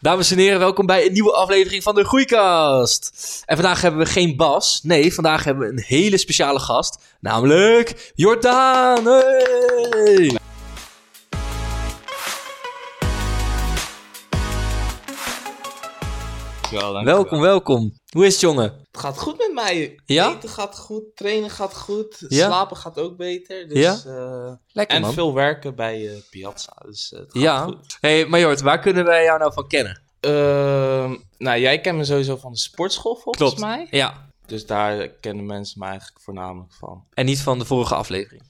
Dames en heren, welkom bij een nieuwe aflevering van de Groeikast. En vandaag hebben we geen Bas. Nee, vandaag hebben we een hele speciale gast. Namelijk Jordaan. Dankjewel, dankjewel. Welkom, welkom. Hoe is het, jongen? Het gaat goed met mij. Ja? Eten gaat goed, trainen gaat goed, Ja? slapen gaat ook beter. Dus, Ja? eh, Lekker, en man. veel werken bij eh, Piazza. Dus eh, het gaat Ja. goed. Hey, maar Jort, waar kunnen wij jou nou van kennen? Ehm, nou, jij kent me sowieso van de sportschool volgens Klopt. mij. Ja, Dus daar kennen mensen me eigenlijk voornamelijk van. en niet van de vorige aflevering.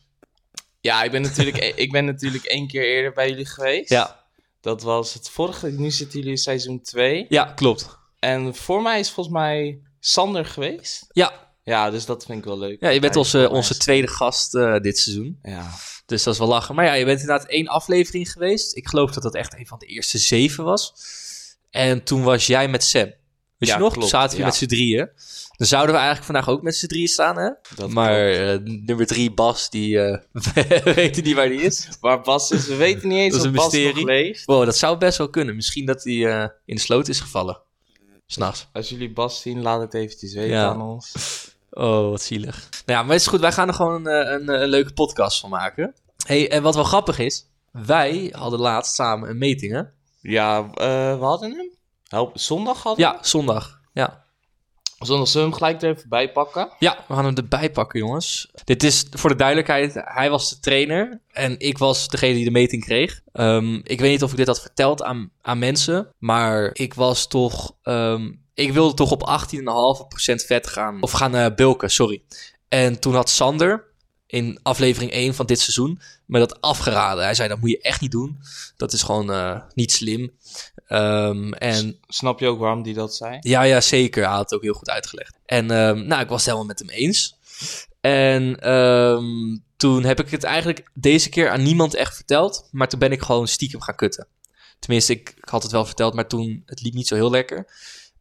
Ja, ik ben natuurlijk, ik ben natuurlijk één keer eerder bij jullie geweest. Ja, Dat was het vorige. Nu zitten jullie in seizoen 2. ja klopt. En voor mij is volgens mij Sander geweest. Ja, Ja, dus dat vind ik wel leuk. ja je bent onze, onze tweede gast eh, dit seizoen. Ja. Dus dat is wel lachen. Maar ja, je bent inderdaad één aflevering geweest. Ik geloof dat dat echt een van de eerste zeven was. En toen was jij met Sam. Weet Ja, je nog? klopt, zaten we ja. met z'n drieën. Dan zouden we eigenlijk vandaag ook met z'n drieën staan, hè? Dat maar eh, nummer drie, Bas, die eh weet niet waar die is. Waar Bas is, we weten niet eens Dat is of een Bas nog leeft. Wow, dat zou best wel kunnen. Misschien dat hij in de sloot is gevallen. S'nachts. Als jullie Bas zien, laat het eventjes weten Ja. aan ons. Oh, wat zielig. Nou ja, maar het is goed. Wij gaan er gewoon een, eh, een, een leuke podcast van maken. hey, en wat wel grappig is. Wij hadden laatst samen een meeting, hè? Ja, eh, we hadden hem. Help, zondag hadden we Ja, zondag. Ja. Zullen we hem gelijk er even bij pakken. Ja, we gaan hem erbij pakken, jongens. Dit is voor de duidelijkheid, hij was de trainer en ik was degene die de meting kreeg. Ehm, ik weet niet of ik dit had verteld aan, aan mensen, maar ik was toch... ehm, ik wilde toch op 18,5% vet gaan. Of gaan bulken, sorry. En toen had Sander in aflevering 1 van dit seizoen me dat afgeraden. Hij zei, dat moet je echt niet doen. Dat is gewoon eh, niet slim. Ehm, en Snap je ook waarom die dat zei? ja, ja, zeker. Hij had het ook heel goed uitgelegd. En ehm, nou, ik was het helemaal met hem eens. En ehm, toen heb ik het eigenlijk deze keer aan niemand echt verteld. Maar toen ben ik gewoon stiekem gaan kutten. Tenminste, ik, ik had het wel verteld, maar toen het liep niet zo heel lekker.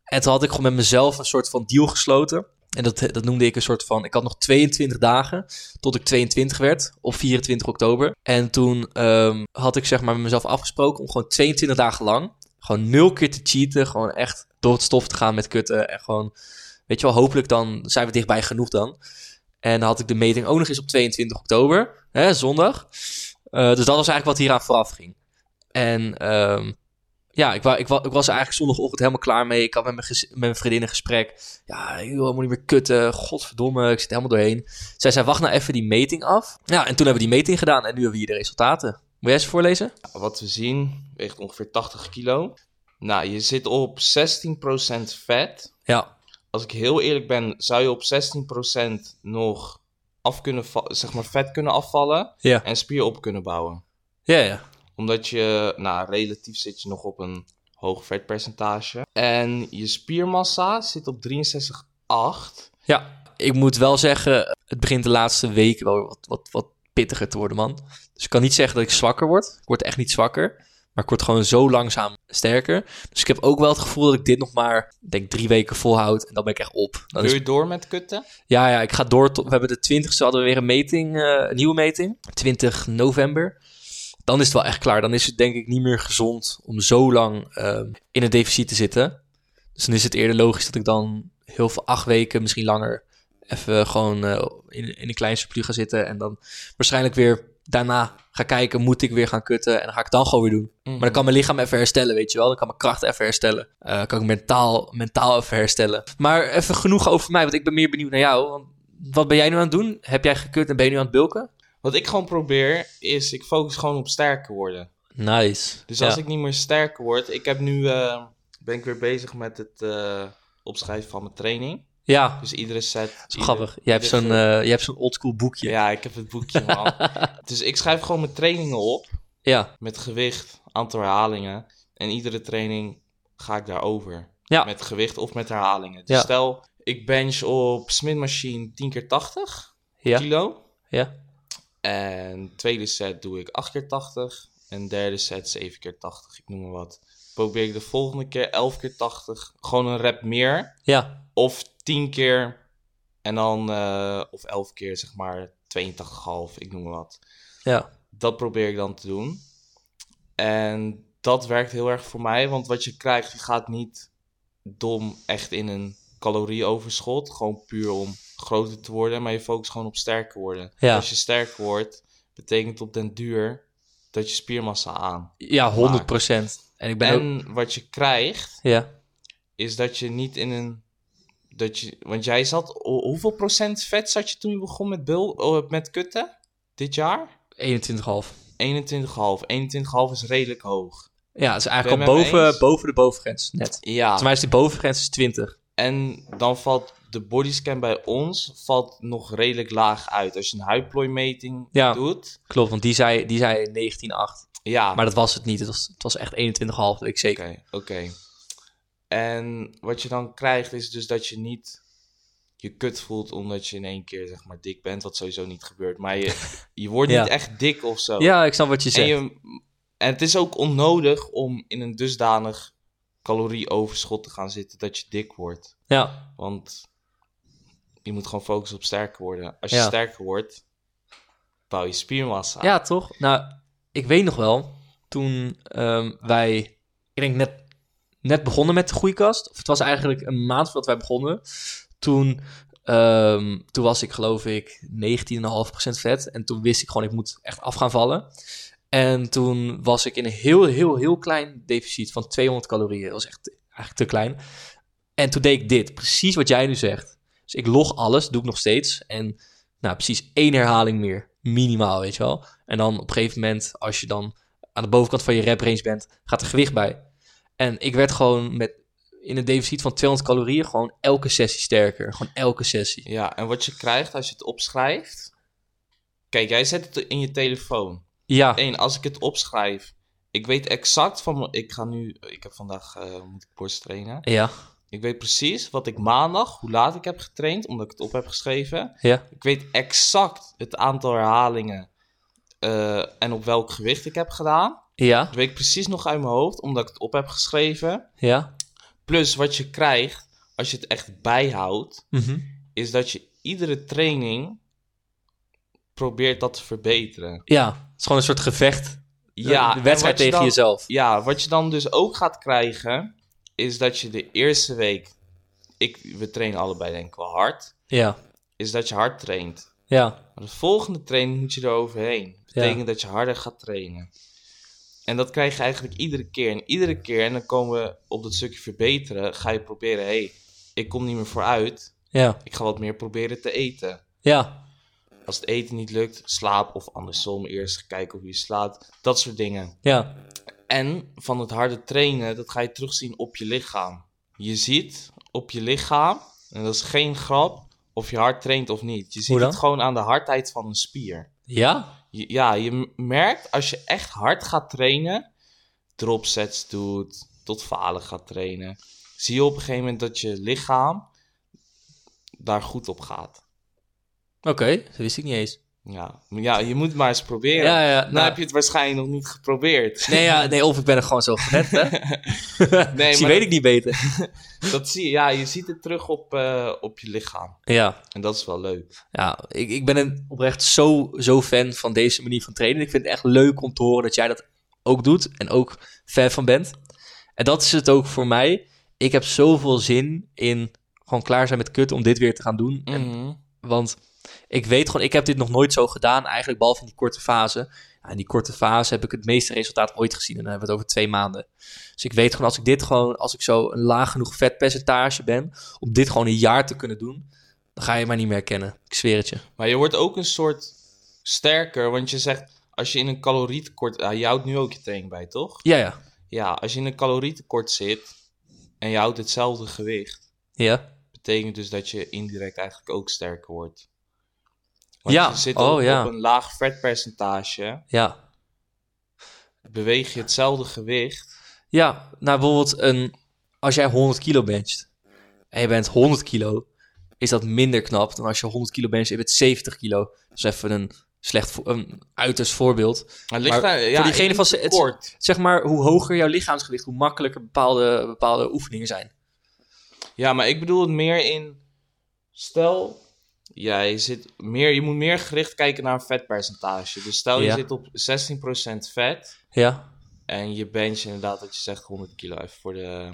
En toen had ik gewoon met mezelf een soort van deal gesloten. En dat, dat noemde ik een soort van... Ik had nog 22 dagen tot ik 22 werd op 24 oktober. En toen ehm, had ik zeg maar met mezelf afgesproken om gewoon 22 dagen lang... gewoon nul keer te cheaten. Gewoon echt door het stof te gaan met kutten. En gewoon, weet je wel, hopelijk dan zijn we dichtbij genoeg dan. En dan had ik de meting ook nog eens op 22 oktober, hè, zondag. Eh, dus dat was eigenlijk wat hieraan vooraf ging. En ehm, ja, ik, wa ik, wa ik was eigenlijk zondagochtend helemaal klaar mee. Ik had met mijn, gez- met mijn vriendin een gesprek. Ja, joh, moet niet meer kutten. Godverdomme, ik zit helemaal doorheen. Zij zei, wacht nou even die meting af. Ja, en toen hebben we die meting gedaan en nu hebben we hier de resultaten. Moet jij ze voorlezen? Wat we zien, weegt ongeveer 80 kilo. Nou, je zit op 16% vet. Ja, Als ik heel eerlijk ben, zou je op 16% nog af kunnen zeg maar vet kunnen afvallen ja, en spier op kunnen bouwen. ja, ja. Omdat je, nou, relatief zit je nog op een hoog vetpercentage. En je spiermassa zit op 63,8. Ja, ik moet wel zeggen, het begint de laatste weken wel wat, wat, wat pittiger te worden, man. Dus ik kan niet zeggen dat ik zwakker word. Ik word echt niet zwakker. Maar ik word gewoon zo langzaam sterker. Dus ik heb ook wel het gevoel dat ik dit nog maar, denk drie weken volhoud. En dan ben ik echt op. Dan Wil is, je door met kutten? ja, ja, ik ga door tot, we hebben de 20ste hadden we weer een meting, eh, een nieuwe meting. 20 november. Dan is het wel echt klaar. Dan is het denk ik niet meer gezond om zo lang ehm, in een deficit te zitten. Dus dan is het eerder logisch dat ik dan heel veel acht weken, misschien langer, even gewoon eh, in, in een klein surplus ga zitten. En dan waarschijnlijk weer daarna ga kijken, moet ik weer gaan kutten? En dan ga ik het dan gewoon weer doen. Maar dan kan mijn lichaam even herstellen, weet je wel. Dan kan mijn kracht even herstellen. Eh, kan ik mentaal, mentaal even herstellen. Maar even genoeg over mij, want ik ben meer benieuwd naar jou. Want wat ben jij nu aan het doen? Heb jij gekut en ben je nu aan het bulken? Wat ik gewoon probeer, is ik focus gewoon op sterker worden. Nice. Dus Ja. als ik niet meer sterker word, ik heb nu, eh, ben ik weer bezig met het eh, opschrijven van mijn training. Ja, Dus iedere set. dat is ieder- grappig. Je hebt zo'n eh, je hebt zo'n oldschool boekje. Ja, ik heb het boekje, man. dus ik schrijf gewoon mijn trainingen op. Ja, Met gewicht, aantal herhalingen. En iedere training ga ik daarover. ja. Met gewicht of met herhalingen. Dus Ja. stel, ik bench op Smith Machine 10 keer 80 ja. kilo. ja. En tweede set doe ik 8 keer 80. En derde set 7 keer 80, ik noem maar wat. Probeer ik de volgende keer 11 keer 80. Gewoon een rep meer. Ja, Of 10 keer. En dan, eh, of 11 keer zeg maar 82,5, ik noem maar wat. ja. Dat probeer ik dan te doen. En dat werkt heel erg voor mij. Want wat je krijgt, je gaat niet dom echt in een calorieoverschot. Gewoon puur om groter te worden. Maar je focust gewoon op sterker worden. Ja. Als je sterker wordt, betekent op den duur dat je spiermassa aan. Ja, 100 procent. En ik ben ook... En wat je krijgt, Ja. is dat je niet in een. Dat je, want jij zat. ho- Hoeveel procent vet zat je toen je begon met, bul, oh, met kutten? Dit jaar? 21,5. 21,5. 21,5 is redelijk hoog. Ja, het is eigenlijk al boven, boven de bovengrens net. Ja. Mij is die bovengrens is 20. En dan valt de bodyscan bij ons valt nog redelijk laag uit. Als je een huidplooimeting Ja. doet. Klopt, want die zei, die zei 19,8. Ja, Maar dat was het niet. Het was, het was echt 21,5, weet ik zeker. Oké, oké. En wat je dan krijgt is dus dat je niet je kut voelt omdat je in één keer zeg maar dik bent, wat sowieso niet gebeurt. Maar je, je wordt Ja. niet echt dik of zo. Ja, ik snap wat je en, zegt. je, en het is ook onnodig om in een dusdanig calorieoverschot te gaan zitten dat je dik wordt. Ja, Want je moet gewoon focussen op sterker worden. Als je Ja. sterker wordt, bouw je spiermassa. ja, toch? Nou, ik weet nog wel, toen ehm, wij, ik denk net, net begonnen met de groeikast, of het was eigenlijk een maand voordat wij begonnen, toen, ehm, toen was ik geloof ik 19,5% vet en toen wist ik gewoon, ik moet echt af gaan vallen. En toen was ik in een heel, heel, heel klein deficit van 200 calorieën. Dat was echt eigenlijk te klein. En toen deed ik dit, precies wat jij nu zegt. Dus ik log alles, doe ik nog steeds. En nou, precies één herhaling meer, minimaal, weet je wel. En dan op een gegeven moment, als je dan aan de bovenkant van je rep range bent, gaat er gewicht bij. En ik werd gewoon met, in een deficit van 200 calorieën gewoon elke sessie sterker. Gewoon elke sessie. Ja, en wat je krijgt als je het opschrijft. Kijk, jij zet het in je telefoon. Ja, Eén, als ik het opschrijf. Ik weet exact van. Ik ga nu. Ik heb vandaag. eh, moet ik borst trainen. ja, Ik weet precies wat ik maandag. Hoe laat ik heb getraind. Omdat ik het op heb geschreven. ja, Ik weet exact het aantal herhalingen. eh, en op welk gewicht ik heb gedaan. ja, Dat weet ik precies nog uit mijn hoofd. Omdat ik het op heb geschreven. ja. Plus wat je krijgt. Als je het echt bijhoudt. Mhm. Is dat je iedere training. probeert dat te verbeteren. Ja, het is gewoon een soort gevecht. Ja, de wedstrijd je tegen dan- jezelf. Ja, wat je dan dus ook gaat krijgen, is dat je de eerste week, ik, we trainen allebei denk ik wel hard, Ja, is dat je hard traint. ja, Maar de volgende training moet je er overheen. Dat betekent dat je harder gaat trainen. En dat krijg je eigenlijk iedere keer. En iedere keer, en dan komen we op dat stukje verbeteren, ga je proberen, hé, hey, ik kom niet meer vooruit. ja, Ik ga wat meer proberen te eten. ja, Als het eten niet lukt, slaap of andersom eerst kijken hoe je slaapt. Dat soort dingen. ja, En van het harde trainen, dat ga je terugzien op je lichaam. Je ziet op je lichaam, en dat is geen grap, of je hard traint of niet. Je ziet het gewoon aan de hardheid van een spier. ja, Je- ja, je merkt als je echt hard gaat trainen, drop sets doet, tot falen gaat trainen, zie je op een gegeven moment dat je lichaam daar goed op gaat. Oké, dat wist ik niet eens. Ja, ja je moet maar eens proberen. Ja, ja, Nou, nou- heb je het waarschijnlijk nog niet geprobeerd. Nee, ja, nee, of ik ben er gewoon zo gewend, hè? Nee, Zie maar weet ik niet beter. Dat zie je, ja, je ziet het terug op, eh, op je lichaam. Ja, En dat is wel leuk. ja ik, ik ben een, oprecht zo, zo fan van deze manier van trainen. Ik vind het echt leuk om te horen dat jij dat ook doet en ook fan van bent. En dat is het ook voor mij. Ik heb zoveel zin in gewoon klaar zijn met kut om dit weer te gaan doen. En Mhm. Want ik weet gewoon, ik heb dit nog nooit zo gedaan, eigenlijk behalve in die korte fase. Ja, in die korte fase heb ik het meeste resultaat ooit gezien. En dan hebben we het over twee maanden. Dus ik weet gewoon, als ik dit gewoon, als ik zo een laag genoeg vetpercentage ben, om dit gewoon een jaar te kunnen doen, dan ga je mij niet meer herkennen. Ik zweer het je. Maar je wordt ook een soort sterker, want je zegt, als je in een calorietekort... Ah, je houdt nu ook je training bij, toch? Ja, ja. Ja, als je in een calorietekort zit en je houdt hetzelfde gewicht, Ja. betekent dus dat je indirect eigenlijk ook sterker wordt. Want Ja, oh, op, ja. op een laag vetpercentage, Ja. beweeg je hetzelfde gewicht. Ja, nou bijvoorbeeld een, als jij 100 kilo bencht en je bent 100 kilo, is dat minder knap dan als je 100 kilo bencht en je bent 70 kilo. Dat is even een slecht, een uiterst voorbeeld. Maar, het ligt Maar aan- ja, voor diegene van het. Zeg maar, hoe hoger jouw lichaamsgewicht, hoe makkelijker bepaalde, bepaalde oefeningen zijn. Ja, maar ik bedoel het meer in. Stel, jij zit meer, je moet meer gericht kijken naar een vetpercentage. Dus stel je Ja. zit op 16% vet, Ja, En je bench inderdaad, dat je zegt 100 kilo even voor de...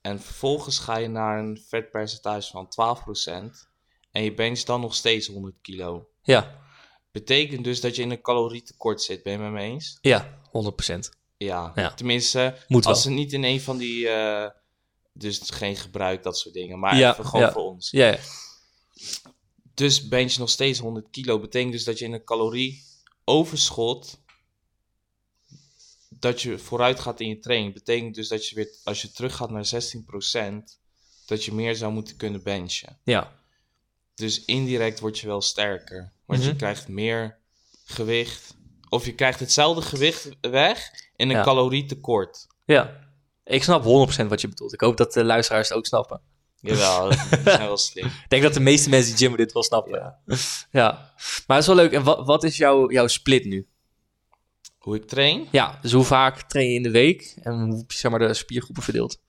En vervolgens ga je naar een vetpercentage van 12%. En je bench dan nog steeds 100 kilo. Ja, Betekent dus dat je in een calorietekort zit. Ben je met me eens? ja, 100%. Ja. Ja. Tenminste, Moet wel. als ze niet in een van die... eh, dus geen gebruik, dat soort dingen. Maar Ja, even gewoon ja. voor ons. Ja, ja. Dus bench nog steeds 100 kilo. Betekent dus dat je in een calorieoverschot... Dat je vooruit gaat in je training. Betekent dus dat je weer, als je teruggaat naar 16%... Dat je meer zou moeten kunnen benchen. ja. Dus indirect word je wel sterker. Want je Mhm. krijgt meer gewicht. Of je krijgt hetzelfde gewicht weg in een Ja. calorietekort. ja. Ik snap 100% wat je bedoelt. Ik hoop dat de luisteraars het ook snappen. Jawel, die zijn wel slim. Ik denk dat de meeste mensen die gymmen dit wel snappen. Ja. Ja. Maar het is wel leuk. En wat, wat is jouw, jouw split nu? Hoe ik train? Ja, dus hoe vaak train je in de week? En hoe heb je zeg maar, de spiergroepen verdeeld?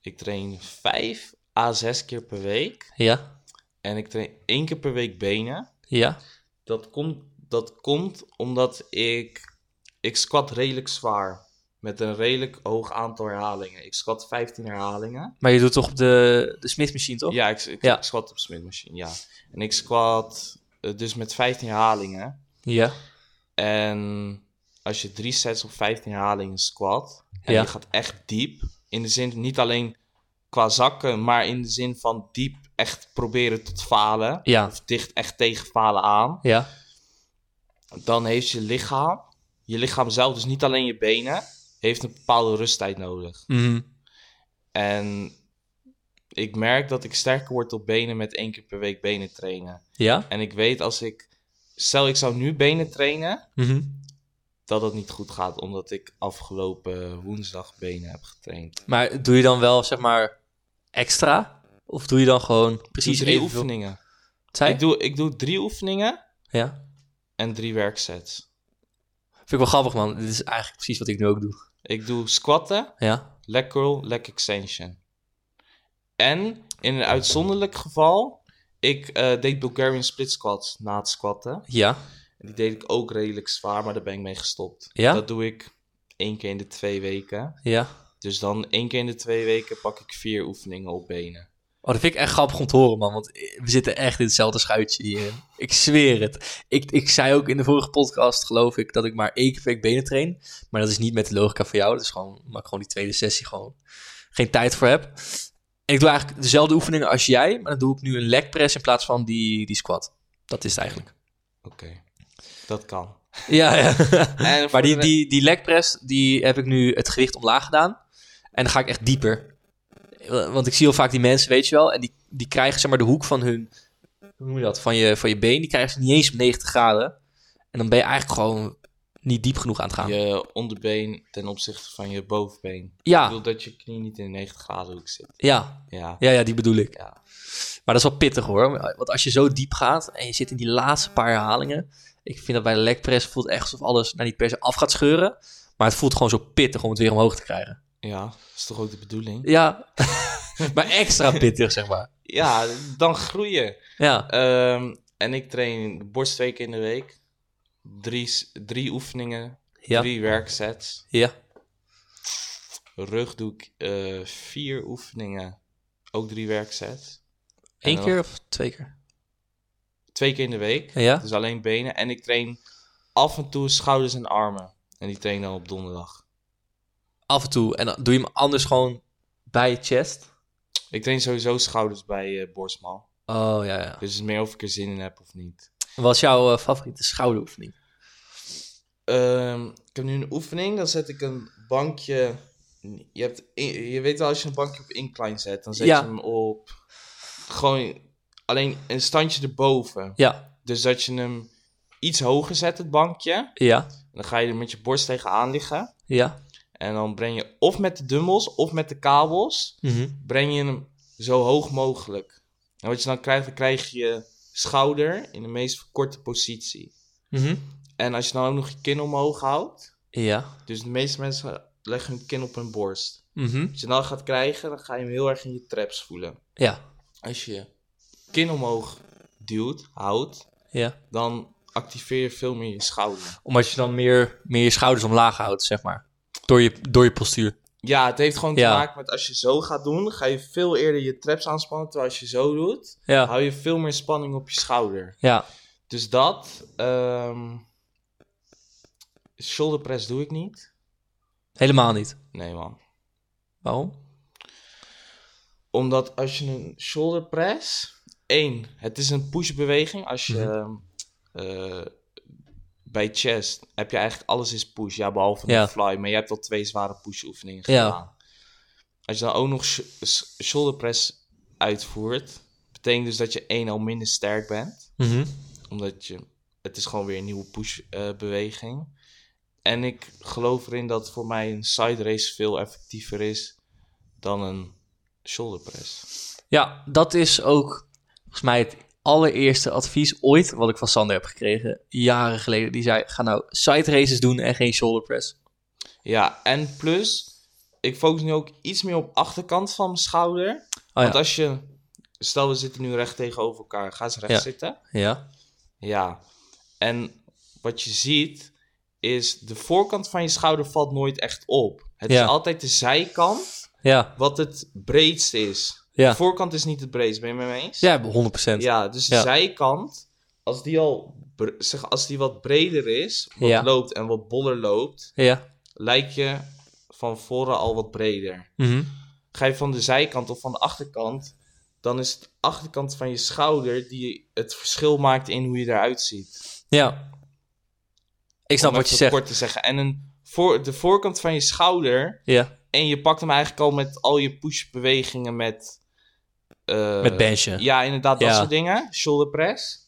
Ik train 5 à 6 keer per week. Ja, En ik train één keer per week benen. ja, Dat komt, dat komt omdat ik... Ik squat redelijk zwaar. Met een redelijk hoog aantal herhalingen. Ik squat 15 herhalingen. Maar je doet toch op de, de Smith machine, toch? Ja, ik, ik, Ja. ik squat op Smith Machine, ja. En ik squat eh, dus met 15 herhalingen. Ja, En als je drie sets of 15 herhalingen squat, en Ja. je gaat echt diep, in de zin niet alleen qua zakken, maar in de zin van diep echt proberen tot falen, ja, of dicht echt tegen falen aan, ja, dan heeft je lichaam, je lichaam zelf, dus niet alleen je benen, heeft een bepaalde rusttijd nodig. Mhm. En ik merk dat ik sterker word op benen met één keer per week benen trainen. ja. En ik weet als ik, stel ik zou nu benen trainen, Mhm. dat dat niet goed gaat, omdat ik afgelopen woensdag benen heb getraind. Maar doe je dan wel, zeg maar, extra? Of doe je dan gewoon Precies drie evenveel? oefeningen. Ik doe, ik doe drie oefeningen Ja. en drie werksets. Vind ik wel grappig, man. Dit is eigenlijk precies wat ik nu ook doe. Ik doe squatten, Ja, leg curl, leg extension. En in een uitzonderlijk geval, ik eh, deed Bulgarian split squats na het squatten. ja, En die deed ik ook redelijk zwaar, maar daar ben ik mee gestopt. Ja? Dat doe ik één keer in de twee weken. ja. Dus dan één keer in de twee weken pak ik vier oefeningen op benen. Oh, dat vind ik echt grappig om te horen, man. Want we zitten echt in hetzelfde schuitje hier. Ik zweer het. Ik, ik zei ook in de vorige podcast, geloof ik, dat ik maar één keer per week benen train. Maar dat is niet met de logica van jou. Dat is gewoon, maar ik gewoon die tweede sessie gewoon geen tijd voor heb. En ik doe eigenlijk dezelfde oefeningen als jij. Maar dan doe ik nu een leg press in plaats van die, die squat. Dat is het eigenlijk. Oké, dat kan. Ja, ja. Maar die, die, die leg press, die heb ik nu het gewicht omlaag gedaan. En dan ga ik echt dieper. Want ik zie heel vaak die mensen, weet je wel, en die, die krijgen zeg maar de hoek van hun, hoe noem je dat, van je, van je been, die krijgen ze niet eens op 90 graden. En dan ben je eigenlijk gewoon niet diep genoeg aan het gaan. je onderbeen ten opzichte van je bovenbeen. Ik Ja, bedoel dat je knie niet in de 90 graden hoek zit. ja, Ja, ja, ja, die bedoel ik. ja. Maar dat is wel pittig hoor. Want als je zo diep gaat en je zit in die laatste paar herhalingen. Ik vind dat bij de leg press voelt echt alsof alles nou, niet per se af gaat scheuren. Maar het voelt gewoon zo pittig om het weer omhoog te krijgen. Ja, dat is toch ook de bedoeling? Ja, maar extra pittig zeg maar. Ja, dan groeien. Ja, Ehm, en ik train borst twee keer in de week. Drie, drie oefeningen, ja, drie werksets. ja. Rug doe ik eh, vier oefeningen, ook drie werksets. Eén keer of twee keer? Twee keer in de week, Ja? dus alleen benen. En ik train af en toe schouders en armen. En die train dan op donderdag. Af en toe. En dan doe je hem anders gewoon bij je chest? Ik train sowieso schouders bij eh borstmal. Oh, ja, ja. Dus het is meer of ik er zin in heb of niet. Wat is jouw eh, favoriete schouderoefening? Ehm, ik heb nu een oefening, dan zet ik een bankje. Je, hebt, in- je weet wel, als je een bankje op incline zet, dan zet Ja. je hem op. Gewoon alleen een standje erboven. Ja, Dus dat je hem iets hoger zet, het bankje. ja, En dan ga je er met je borst tegenaan liggen. ja. En dan breng je of met de dumbbells of met de kabels, Mhm. breng je hem zo hoog mogelijk. En wat je dan krijgt, dan krijg je je schouder in de meest verkorte positie. Mhm. En als je dan ook nog je kin omhoog houdt, Ja. dus de meeste mensen leggen hun kin op hun borst. Mhm. Als je dan gaat krijgen, dan ga je hem heel erg in je traps voelen. Ja. Als je kin omhoog duwt, houdt, Ja. dan activeer je veel meer je schouder. Omdat je dan meer, meer je schouders omlaag houdt, zeg maar. Door je, door je postuur. Ja, het heeft gewoon te Ja. maken met als je zo gaat doen, ga je veel eerder je traps aanspannen. Terwijl als je zo doet, Ja. hou je veel meer spanning op je schouder. Ja. Dus dat. ehm shoulder press doe ik niet. Helemaal niet. Nee, man. Waarom? Omdat als je een shoulder press. één, het is een push beweging. Als je. Mhm. eh, bij chest heb je eigenlijk alles is push. Ja, behalve Ja. de fly. Maar je hebt al twee zware push oefeningen Ja. gedaan. Als je dan ook nog sh- sh- shoulder press uitvoert. Betekent dus dat je één al minder sterk bent. Mhm. Omdat je, het is gewoon weer een nieuwe push eh, beweging. En ik geloof erin dat voor mij een side race veel effectiever is dan een shoulder press. Ja, dat is ook volgens mij het allereerste advies ooit wat ik van Sander heb gekregen. Jaren geleden. Die zei, ga nou side races doen en geen shoulder press. Ja, en plus, ik focus nu ook iets meer op achterkant van mijn schouder. Oh Want als je, stel we zitten nu recht tegenover elkaar, ga eens recht Ja. zitten. Ja. Ja, en wat je ziet is de voorkant van je schouder valt nooit echt op. Het Ja. is altijd de zijkant Ja. wat het breedst is. Ja. De voorkant is niet het breedst, ben je mee eens? Ja, 100%. Ja, dus de Ja. zijkant, als die al zeg, als die wat breder is, wat Ja. loopt en wat boller loopt, Ja. lijkt je van voren al wat breder. Mhm. Ga je van de zijkant of van de achterkant, dan is het de achterkant van je schouder die het verschil maakt in hoe je eruit ziet. Ja. Ik snap Om wat je zegt. kort te zeggen. En een voor, de voorkant van je schouder, Ja. en je pakt hem eigenlijk al met al je push-bewegingen met... eh, Met benchen. Ja, inderdaad, dat Ja. soort dingen. Shoulder press.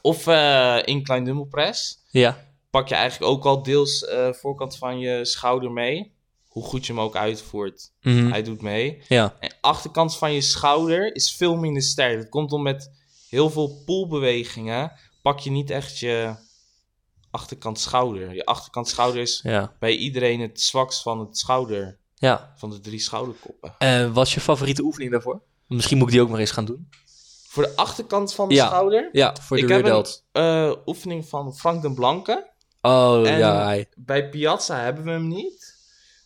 Of eh incline dumbbell press. Ja. Pak je eigenlijk ook al deels eh, voorkant van je schouder mee. Hoe goed je hem ook uitvoert. Mhm. Hij doet mee. Ja. En achterkant van je schouder is veel minder sterk. Dat komt om met heel veel poolbewegingen. Pak je niet echt je achterkant schouder. Je achterkant schouder is Ja. bij iedereen het zwakst van het schouder. Ja. Van de drie schouderkoppen. En wat is je favoriete oefening daarvoor? Misschien moet ik die ook maar eens gaan doen. Voor de achterkant van de Ja. schouder. Ja, voor de ik rear heb een delt. eh, oefening van Frank den Blanke. Oh, En- ja. hij- Bij Piazza hebben we hem niet.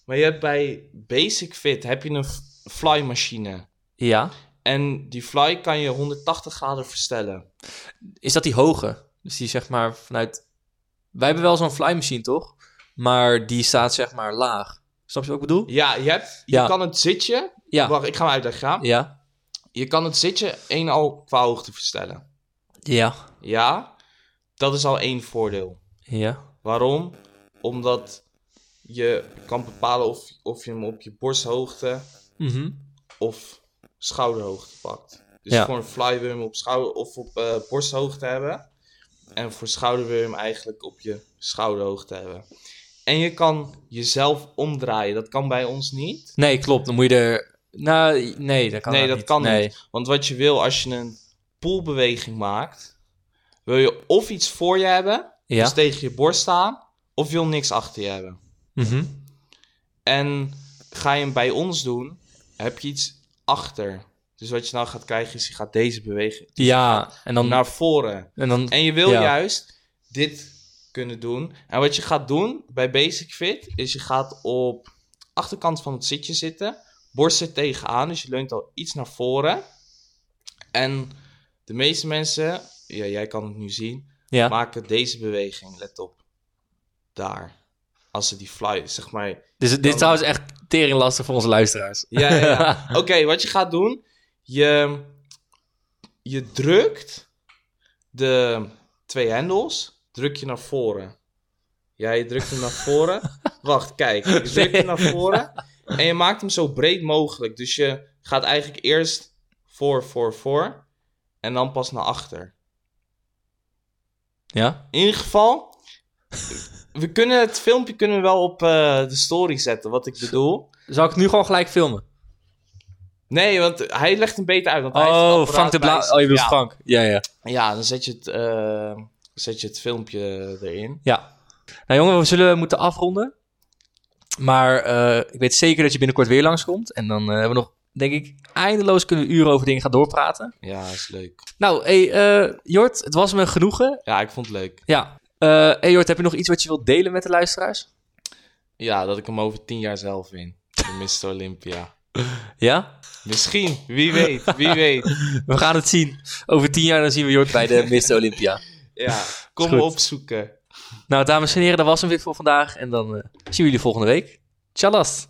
Maar je hebt bij Basic Fit heb je een f- fly machine. Ja. En die fly kan je 180 graden verstellen. Is dat die hoge? Dus die zeg maar vanuit... Wij hebben wel zo'n fly machine, toch? Maar die staat zeg maar laag. Snap je wat ik bedoel? Ja, je, hebt, je Ja. kan het zitje... Ja. Wacht, ik ga hem uitleggen. ja. Ja. Je kan het zitje één al qua hoogte verstellen. Ja. Ja, dat is al één voordeel. Ja. Waarom? Omdat je kan bepalen of, of je hem op je borsthoogte Mhm. of schouderhoogte pakt. Dus Ja. voor een fly wil je hem op schouder of op eh, borsthoogte hebben. En voor schouder wil je hem eigenlijk op je schouderhoogte hebben. En je kan jezelf omdraaien. Dat kan bij ons niet. Nee, klopt. Dan moet je er... Nou, nee, dat kan nee, dat niet. kan nee. niet. Want wat je wil als je een poolbeweging maakt, wil je of iets voor je hebben, Ja. dus tegen je borst staan, of je wil niks achter je hebben. Mhm. En ga je hem bij ons doen, heb je iets achter. Dus wat je nou gaat krijgen is, je gaat deze beweging Ja, en dan... naar voren. en dan En je wil Ja. juist dit kunnen doen. En wat je gaat doen bij Basic Fit, is je gaat op achterkant van het zitje zitten. Borst er tegenaan, dus je leunt al iets naar voren. En de meeste mensen, ja, jij kan het nu zien, ja. maken deze beweging. Let op. Daar. Als ze die fly, zeg maar, Dus dit is trouwens echt tering lastig voor onze luisteraars. Ja, ja, ja. Oké, wat je gaat doen, je, je drukt de twee hendels, druk je naar voren. Ja, je drukt hem naar voren. Wacht, kijk, je drukt hem naar voren en je maakt hem zo breed mogelijk. Dus je gaat eigenlijk eerst voor, voor, voor en dan pas naar achter. ja? In ieder geval, we kunnen het filmpje kunnen we wel op eh, de story zetten, wat ik bedoel. Zal ik het nu gewoon gelijk filmen? Nee, want hij legt hem beter uit. Want hij heeft Oh, apparaat Frank de bij Bla... zich. Oh, je bedoelt ja. Frank. Ja, ja. Ja, dan zet je het, eh, zet je het filmpje erin. Ja. Nou jongen, we zullen moeten afronden. Maar eh, ik weet zeker dat je binnenkort weer langskomt. En dan eh, hebben we nog, denk ik, eindeloos kunnen uren over dingen gaan doorpraten. Ja, is leuk. Nou, hey, uh, Jort, het was me genoegen. Ja, ik vond het leuk. Ja. hey Jort, heb je nog iets wat je wilt delen met de luisteraars? Ja, dat ik hem over tien jaar zelf win. Mr. Olympia. Ja? Misschien. Wie weet. Wie weet. we gaan het zien. Over tien jaar dan zien we Jort bij de Mr. Olympia. ja, kom opzoeken. Nou, dames en heren, dat was hem weer voor vandaag. En dan eh, zien we jullie volgende week. Tjallas!